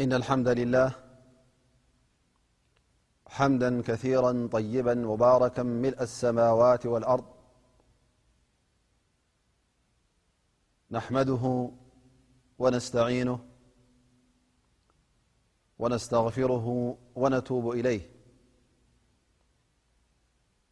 إن الحمد لله حمدا كثيرا طيبا مباركا ملء السماوات والأرض نحمده ونستعينه ونستغفره ونتوب إليه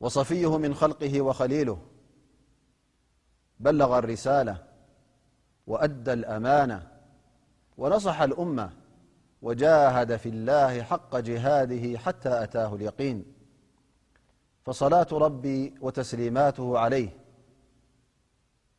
وصفيه من خلقه وخليله بلغ الرسالة وأد الأمانة ونصح الأمة وجاهد في الله حق جهاده حتى أتاه اليقين فصلاة ربي وتسليماته عليه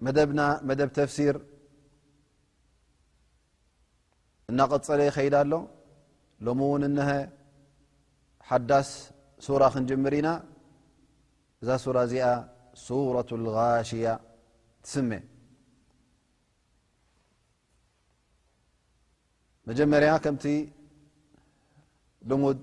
መደብና መደብ ተፍሲር እናቐፀለ ይኸይድ ኣሎ ሎሚ እውን እነሀ ሓዳስ ሱራ ክንጅምር ኢና እዛ ሱራ እዚኣ ሱረት ልጋሽያ ትስመ መጀመርያ ከምቲ ልሙድ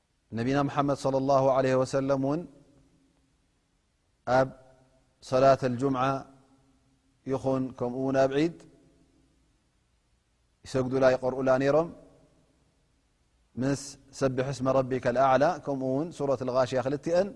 نبينا محمد صلى الله عليه وسلم ن أب صلاة الجمعة ين كمون بعيد يسقدل يقرؤلا نيرم مس سبح اسم ربك الأعلى كمسورة الاية ل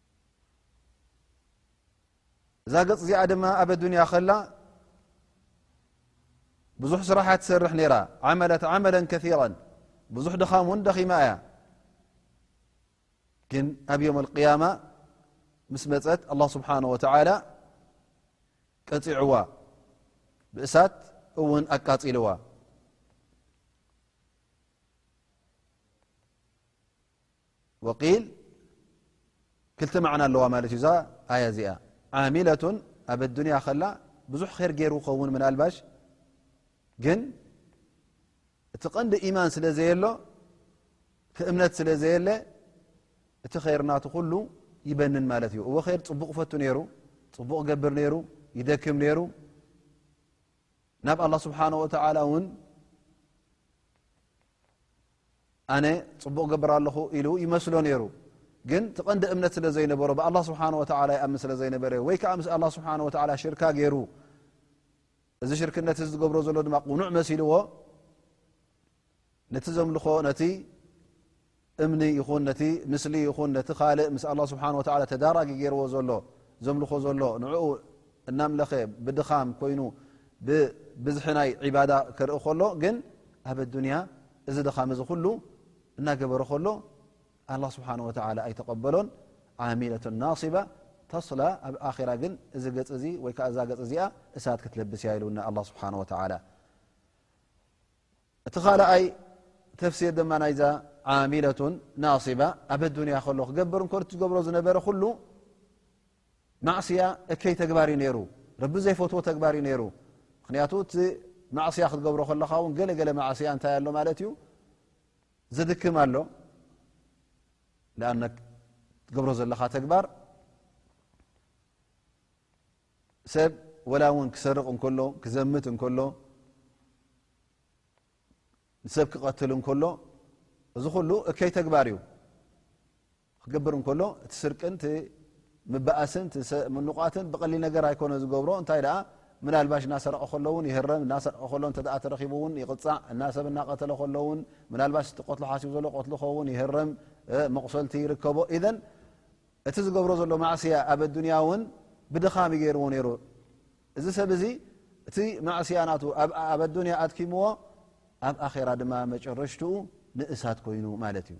እዛ ገጽ እዚኣ ድማ ኣብ ኣዱንያ ከላ ብዙሕ ስራሓ ትሰርሕ ነራ ዓመለት ዓመለን ከራ ብዙሕ ድኻም እውን ደኺማ እያ ግን ኣብ ዮም ቅያማ ምስ መፀት ኣላ ስብሓን ወተላ ቀፂዕዋ ብእሳት እውን ኣቃፂልዋ ወቂል ክልተ ማዕና ኣለዋ ማለት እዩ እዛ ኣያ እዚኣ ዓሚለቱን ኣብ ኣዱንያ ከላ ብዙሕ ኼር ገይሩ ኸውን ምናልባሽ ግን እቲ ቀንዲ ኢማን ስለ ዘየሎ እቲ እምነት ስለ ዘየለ እቲ ኼር ናቱ ኩሉ ይበንን ማለት እዩ እዎ ር ፅቡቕ ፈቱ ነይሩ ፅቡቕ ገብር ነይሩ ይደክም ነይሩ ናብ ኣላ ስብሓን ወተዓላ እውን ኣነ ጽቡቕ እገብር ኣለኹ ኢሉ ይመስሎ ነይሩ ግን እቲ ቀንዲ እምነት ስለ ዘይነበሮ ብኣላ ስብሓን ወተላ ይኣምን ስለ ዘይነበረ ወይ ከዓ ምስ ኣላ ስብሓን ወተላ ሽርካ ገይሩ እዚ ሽርክነት እዚ ዝገብሮ ዘሎ ድማ ቅኑዕ መሲልዎ ነቲ ዘምልኾ ነቲ እምኒ ይኹን ነቲ ምስሊ ይኹን ነቲ ካልእ ምስ ኣላ ስብሓን ወተላ ተዳራጊ ገይርዎ ዘሎ ዘምልኾ ዘሎ ንዕኡ እናምለኸ ብድኻም ኮይኑ ብብዝሒ ናይ ዒባዳ ክርኢ ከሎ ግን ኣብ ኣዱንያ እዚ ድኻም እዚ ኩሉ እናገበረ ከሎ ኣላ ስብሓን ወተላ ኣይተቐበሎን ዓሚለት ናስባ ተስላ ኣብ ኣራ ግን እዚ ገፅ እዚ ወይ ከዓ እዛ ገፅ እዚኣ እሳት ክትለብስ እያ ኢሉና ኣላ ስብሓን ወተላ እቲ ካልኣይ ተፍሲር ድማ ናይዛ ዓሚለቱን ናስባ ኣብ ኣዱንያ ከሎ ክገብር እከ ትገብሮ ዝነበረ ኩሉ ማዕስያ እከይ ተግባር እዩ ነይሩ ረቢ ዘይፈትዎ ተግባር እዩ ነይሩ ምክንያቱ እቲ ማዕስያ ክትገብሮ ከለካ ውን ገለገለ ማዕስያ እንታይ ኣሎ ማለት እዩ ዘድክም ኣሎ ንኣብነት ትገብሮ ዘለካ ተግባር ሰብ ወላ እውን ክሰርቕ እንከሎ ክዘምት እንከሎ ንሰብ ክቐትል እንከሎ እዚ ኩሉ እከይ ተግባር እዩ ክገብር እንከሎ እቲ ስርቅን እቲ ምባኣስን እቲ ምንቛትን ብቐሊል ነገር ኣይኮነ ዝገብሮ እንታይ ደኣ ምናልባሽ እናሰረቐ ከሎ እውን ይህረም እናሰረቐ ከሎ እንተ ተረኺቡ እውን ይቕፃዕ እና ሰብ እናቐተለ ከሎ እውን ምናልባሽ እቲ ቀትሉ ሓሲቡ ዘሎ ቀትሉ ከውን ይህረም መቑሰልቲ ይርከቦ ኢዘን እቲ ዝገብሮ ዘሎ ማዕስያ ኣብ ኣዱንያ እውን ብድኻሚ ገይርዎ ነይሩ እዚ ሰብ እዚ እቲ ማዕስያ ናቱ ኣብ ኣዱንያ ኣትኪምዎ ኣብ ኣኼራ ድማ መጨረሽትኡ ንእሳት ኮይኑ ማለት እዩ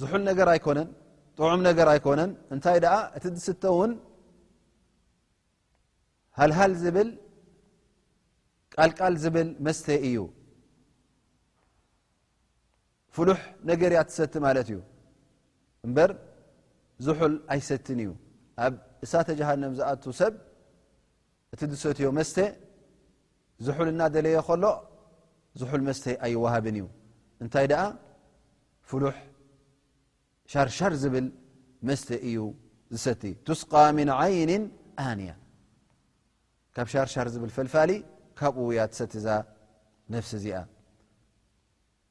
ዝሑል ነገር ኣይኮነን ጥዑም ነገር ኣይኮነን እንታይ ደኣ እቲ ዝስተ ውን ሃልሃል ዝብል ቃልቃል ዝብል መስተ እዩ ፍሉሕ ነገር እያ ትሰቲ ማለት እዩ እምበር ዝሑል ኣይሰትን እዩ ኣብ እሳተ ጀሃንም ዝኣቱ ሰብ እቲ ዝሰትዮ መስተ ዝሑል እናደለየ ከሎ ዝሑል መስተ ኣይወሃብን እዩ እንታይ ደኣ ፍሉሕ ሻርሻር ዝብል መስተ እዩ ዝሰቲ ትስቃ ምን ዓይኒ ኣንያ ካብ ሻርሻር ዝብል ፈልፋሊ ካብኡ ውያ ትሰትዛ ነፍሲ እዚኣ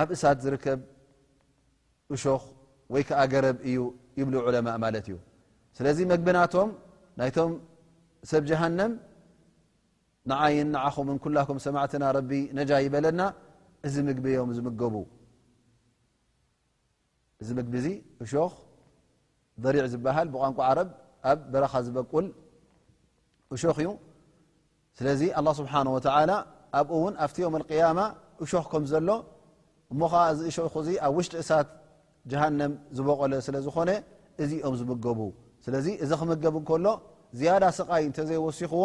ኣብ እሳት ዝርከብ እሾኽ ወይ ከኣ ገረብ እዩ ይብሉ ዑለማእ ማለት እዩ ስለዚ መግቢ ናቶም ናይቶም ሰብ ጀሃንም ንዓይን ንዓኹምን ኩላኩም ሰማዕትና ረቢ ነጃ ይበለና እዚ ምግቢ እዮም ዝምገቡ እዚ ምግቢ እዚ እሾኽ በሪዕ ዝበሃል ብቋንቋ ዓረብ ኣብ በረኻ ዝበቁል እሾኽ እዩ ስለዚ ኣላ ስብሓን ወተላ ኣብኡ እውን ኣብቲ ዮም ኣልቅያማ እሾኽ ከም ዘሎ እሞ ከዓ እዚ እሾኽ እዚ ኣብ ውሽጢ እሳት ጀሃንም ዝበቆለ ስለ ዝኾነ እዚኦም ዝምገቡ ስለዚ እዚ ክምገብ እንከሎ ዝያዳ ስቃይ እንተዘይወሲኽዎ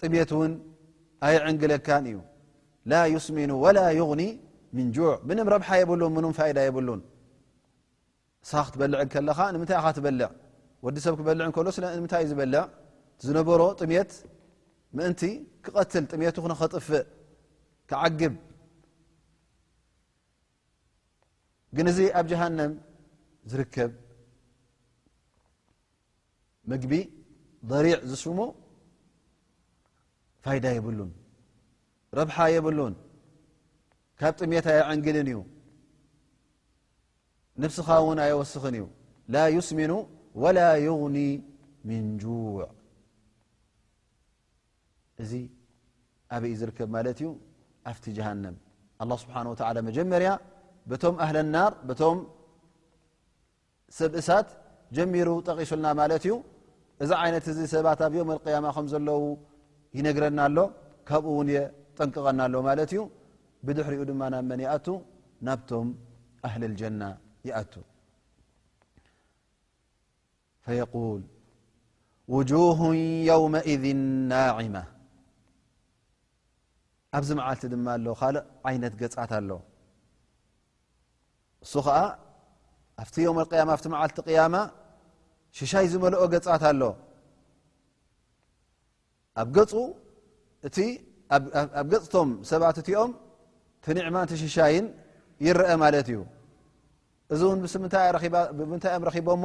ጥሜት ውን ኣይዕንግለካን እዩ ላ ዩስሚኑ ወላ ዩغኒ ምን ጁዕ ምንም ረብሓ የብሉን ምንም ፋይዳ የብሉን ንስኻ ክትበልዕ ከለኻ ንምንታይ ኢኻ ትበልዕ ወዲ ሰብ ክበልዕ ከሎ ስለምንታይ እዩ ዝበልዕ ዝነበሮ ጥሜት ምእንቲ ክቐትል ጥሜቱ ክነኸጥፍእ ክዓግብ ግን እዚ ኣብ ጀሃንም ዝርከብ መግቢ ضሪዕ ዝስሙ ፋይዳ የብሉን ረብሓ የብሉን ካብ ጥሜት ኣየዐንግልን እዩ ነብስኻ እውን ኣየወስኽን እዩ ላ ዩስሚኑ ወላ ይغኒ ምን ጁዕ እዚ ኣበይ ዝርከብ ማለት እዩ ኣብቲ ጀሃንም ኣላ ስብሓን ወተላ መጀመርያ በቶም ኣህለ ናር በቶም ሰብ እሳት ጀሚሩ ጠቂሱልና ማለት እዩ እዚ ዓይነት እዚ ሰባት ኣብ ዮም ኣልቅያማ ከም ዘለዉ ይነግረና ኣሎ ካብኡ እውን እየ ጠንቅቐና ኣሎ ማለት እዩ ብድሕሪኡ ድማ ናብ መን ይኣቱ ናብቶም ኣህሊ ልጀና ይኣቱ ፈየል ውጁሁ የውመእዝ ናዕማ ኣብዚ መዓልቲ ድማ ኣሎ ካልእ ዓይነት ገፃት ኣሎ እሱ ኸኣ ኣብቲ ዮም ኣልቅያማ ኣብቲ መዓልቲ ቅያማ ሽሻይ ዝመልኦ ገጻት ኣሎ ኣብ ገጹ እቲ ኣብ ገጽቶም ሰባት እቲኦም እቲ ኒዕማ ቲ ሽሻይን ይረአ ማለት እዩ እዚ እውን ብምንታይ እዮም ረኺቦሞ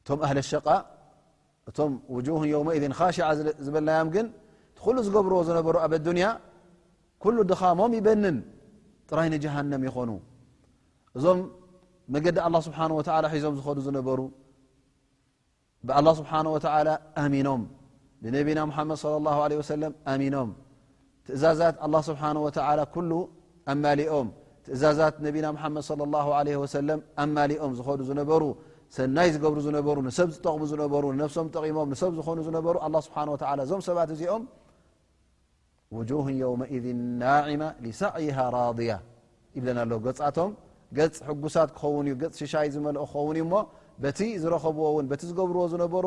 እቶም ኣህለ ሸቃ እቶም ውጁህ የውመኢን ካሽዓ ዝበልናዮም ግን ቲኩሉ ዝገብርዎ ዝነበሩ ኣብ ኣዱንያ ኩሉ ድኻሞም ይበንን ጥራይ ንጀሃንም ይኾኑ እዞም መገዲ ኣላ ስብሓን ወተላ ሒዞም ዝኸዱ ዝነበሩ ብኣላ ስብሓን ወተላ ኣሚኖም ብነቢና ሙሓመድ ለ ላ ለ ወሰለም ኣሚኖም ትእዛዛት ኣላ ስብሓን ወተላ ኩሉ ኣማሊኦም ትእዛዛት ነቢና ሓመድ صለ ላ ለ ወሰለም ኣማሊኦም ዝኸዱ ዝነበሩ ሰናይ ዝገብሩ ዝነበሩ ንሰብ ዝጠቕሙ ዝነበሩ ንነፍሶም ጠቒሞም ንሰብ ዝኾኑ ዝነበሩ ኣላ ስብሓ ወ እዞም ሰባት እዚኦም ውጁህ የውመኢድ ናዕማ ሊሳዕይሃ ራድያ ይብለና ኣሎ ገፃቶም ገፅ ሕጉሳት ክኸውን እዩ ገፅ ሽሻይ ዝመልኦ ክኸውን እዩ እሞ በቲ ዝረኸብዎ ውን በቲ ዝገብርዎ ዝነበሩ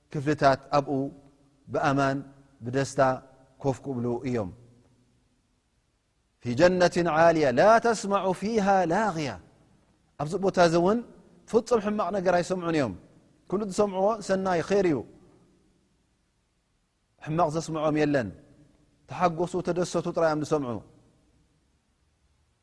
ክፍልታት ኣብኡ ብኣማን ብደስታ ኮፍ ክብሉ እዮም ፊ ጀነት ዓልያ ላ ተስማዑ ፊሃ ላغያ ኣብዚ ቦታ እዚ እውን ፍፁም ሕማቕ ነገር ኣይሰምዑን እዮም ኩሉ ዝሰምዑዎ ሰናይ ር እዩ ሕማቕ ዘስምዖም የለን ተሓጎሱ ተደሰቱ ጥራይ እዮም ዝሰምዑ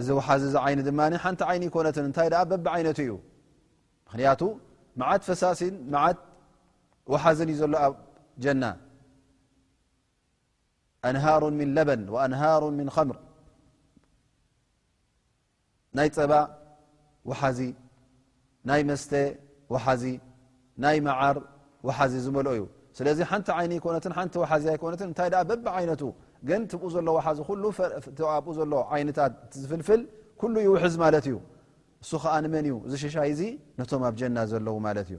እዚ ውሓዚ እዚ ዓይኒ ድማ ሓንቲ ዓይኒ ኣይኮነትን እንታይ ደኣ በብዓይነቱ እዩ ምክንያቱ መዓት ፈሳሲን መዓት ውሓዝን እዩ ዘሎ ኣብ ጀና ኣንሃሩ ምን ለበን ኣንሃሩ ምን ከምር ናይ ፀባ ውሓዚ ናይ መስተ ወሓዚ ናይ መዓር ወሓዚ ዝመልኦ እዩ ስለዚ ሓንቲ ዓይኒ ኣይኮነትን ሓንቲ ወሓዚ ኣይኮነትን እንታይ ደኣ በቢ ዓይነቱ ግን ትብኡ ዘሎ ወሓዚ ኩሉ ኣብኡ ዘሎ ዓይነታት ዝፍልፍል ኩሉ ይውሕዝ ማለት እዩ እሱ ከዓ ንመን እዩ እዚ ሽሻይ እዚ ነቶም ኣብ ጀና ዘለዉ ማለት እዩ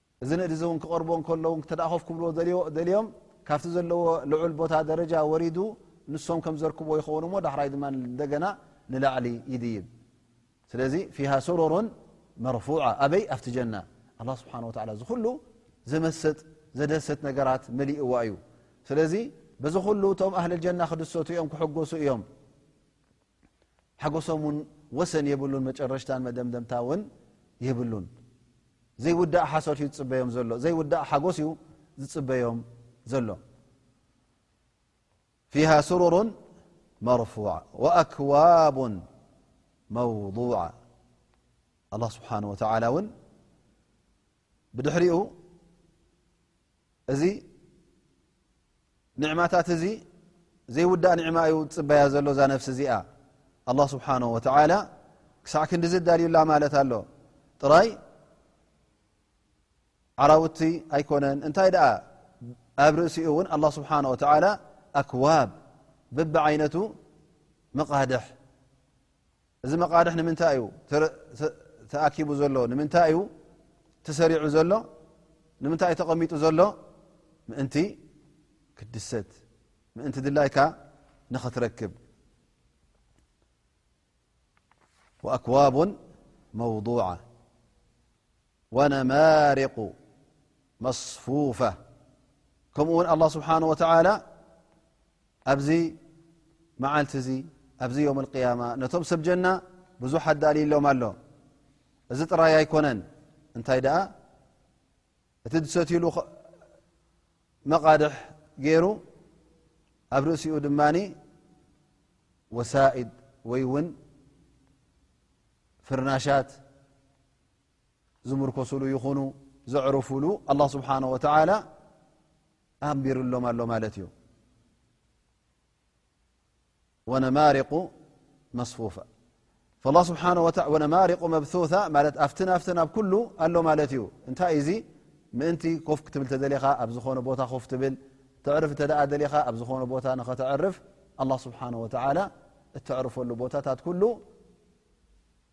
እዚ ንእድ እዚ ውን ክቐርቦ እንከሎ ውን እንተደኣ ኮፍ ክብልዎ ደልዮም ካብቲ ዘለዎ ልዑል ቦታ ደረጃ ወሪዱ ንሶም ከም ዘርክብዎ ይኸውን እሞ ዳሕራይ ድማ እንደገና ንላዕሊ ይድይብ ስለዚ ፊሃ ሱሩሩን መርፉዓ ኣበይ ኣብቲ ጀና ኣላ ስብሓን ወተላ እዚ ኩሉ ዘመስጥ ዘደሰት ነገራት መሊእዋ እዩ ስለዚ በዚ ኩሉ እቶም ኣህሊ ጀና ክድሰቱ እዮም ክሕጎሱ እዮም ሓጎሶም ውን ወሰን የብሉን መጨረሽታን መደምደምታ ውን የብሉን ዘይውዳእ ሓሶት ዩ ዝፅበዮም ዘሎ ዘይውዳእ ሓጎስ ዩ ዝፅበዮም ዘሎ ፊሃ ስሩሩ መርፉ ኣክዋቡ መውض ኣላ ስብሓን ወተላ ውን ብድሕሪኡ እዚ ኒዕማታት እዚ ዘይውዳእ ኒዕማ እዩ ዝፅበያ ዘሎ እዛ ነፍሲ እዚኣ ኣላ ስብሓን ወተላ ክሳዕ ክንዲ ዝዳልዩላ ማለት ኣሎ ጥራይ ዓራውቲ ኣይኮነን እንታይ ደኣ ኣብ ርእሲኡ እውን ኣላ ስብሓን ወተላ ኣክዋብ ብቢ ዓይነቱ መቓድሕ እዚ መቃልሕ ንምንታይ እዩ ተኣኪቡ ዘሎ ንምንታይ እዩ ተሰሪዑ ዘሎ ንምንታይ እዩ ተቐሚጡ ዘሎ ምእንቲ ክትድሰት ምእንቲ ድላይካ ንኽትረክብ ኣክዋቡን መውضዓ ወነማርቁ መስፉፋ ከምኡ ውን ኣላ ስብሓን ወተላ ኣብዚ መዓልቲ እዚ ኣብዚ ዮም ቅያማ ነቶም ሰብ ጀና ብዙሕ ኣዳሊ ሎም ኣሎ እዚ ጥራይ ኣይኮነን እንታይ ደኣ እቲ ዝሰትሉ መቓድሕ ገይሩ ኣብ ርእሲኡ ድማ ወሳኢድ ወይ ውን ፍርናሻት ዝምርኮስሉ ይኹኑ ዘዕርፍሉ ኣላ ስብሓን ወተላ ኣንቢርሎም ኣሎ ማለት እዩ ነማሪቁ መስፉፋ ነማሪቁ መብታ ማለት ኣብቲ ናፍቲ ናብ ኩሉ ኣሎ ማለት እዩ እንታይ እዚ ምእንቲ ኮፍ ክትብል ተደሊኻ ኣብ ዝኾነ ቦታ ኮፍ ትብል ተዕርፍ እተ ደሊኻ ኣብ ዝኾነ ቦታ ንኸተዕርፍ ኣላ ስብሓን ወተላ እተዕርፈሉ ቦታታት ኩሉ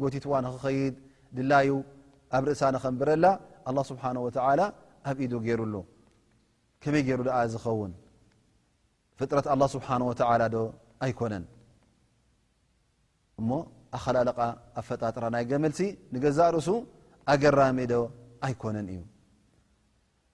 ጎቲትዋ ንክኸይድ ድላዩ ኣብ ርእሳ ንከንብረላ ኣላ ስብሓን ወተላ ኣብ ኢዱ ገይሩ ኣሎ ከመይ ገይሩ ድኣ ዝኸውን ፍጥረት ኣላ ስብሓን ወተላ ዶ ኣይኮነን እሞ ኣኸላለቃ ኣፈጣጥራ ናይ ገመልሲ ንገዛእ ርእሱ ኣገራሚ ዶ ኣይኮነን እዩ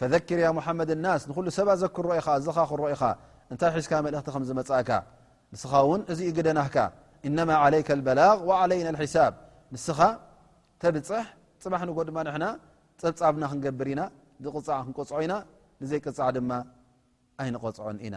ፈዘኪር ያ ሙሓመድ ናስ ንኹሉ ሰብ ኣዘክሮ ኢኻ ኣዘኻኽሮ ኢኻ እንታይ ሒዝካ መልእኽቲ ከም ዝመጽእካ ንስኻ ውን እዚዩ ግደ ናህካ እነማ ዓለይከ ልበላግ ወዓለይና ልሒሳብ ንስኻ ተብጽሕ ጽባሕ ንጎ ድማ ንሕና ጸብጻብና ክንገብር ኢና ዝቕጻዕ ክንቀጽዖ ኢና ንዘይቅጻዕ ድማ ኣይንቐጽዖን ኢና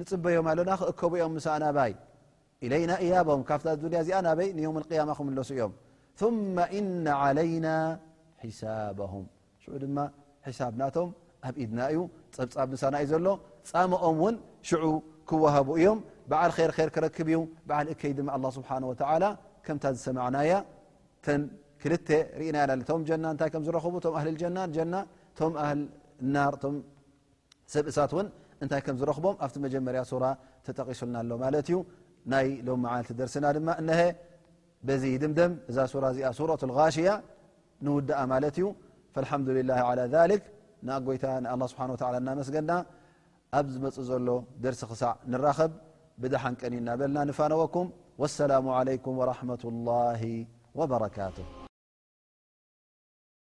ንጽበዮም ኣለና ክእከቡ እዮም ምሳና ባይ ኢለይና እያቦም ካብታ ዱንያ እዚኣ ናበይ ንዮም ቅያማ ክምለሱ እዮም ثመ እና ዓለይና ሒሳባም ሽዑ ድማ ሒሳብ ናቶም ኣብ ኢድና እዩ ፀብፃብ ምሳና እዩ ዘሎ ፃምኦም እውን ሽዑ ክወሃቡ እዮም በዓል ር ር ክረክብ እዩ በዓል እከይ ድማ ኣ ስብሓ ወላ ከምታ ዝሰማዕናያ ተን ክልተ ርኢናያ ቶም ጀና እንታይ ከም ዝረኽቡ ቶም ኣህሊ ጀና ጀና ቶም ኣህል ናር ሰብ እሳት ውን እንታይ ከም ዝረኽቦም ኣብቲ መጀመርያ ሱራ ተጠቒሱልና ኣሎ ማለት እዩ ናይ ሎም መዓልቲ ደርስና ድማ እነሀ በዚ ይድምደም እዛ ሱራ እዚኣ ሱረት غሽያ ንውድኣ ማለት እዩ ፈልሓምዱላ ላ ዛሊክ ንኣጎይታ ንኣላ ስብሓ ወላ እናመስገና ኣብ ዝመፅ ዘሎ ደርሲ ክሳዕ ንራኸብ ብደሓን ቀኒ እናበልና ንፋነወኩም ወሰላሙ ዓለይኩም ወረሕመት ላ ወበረካቱ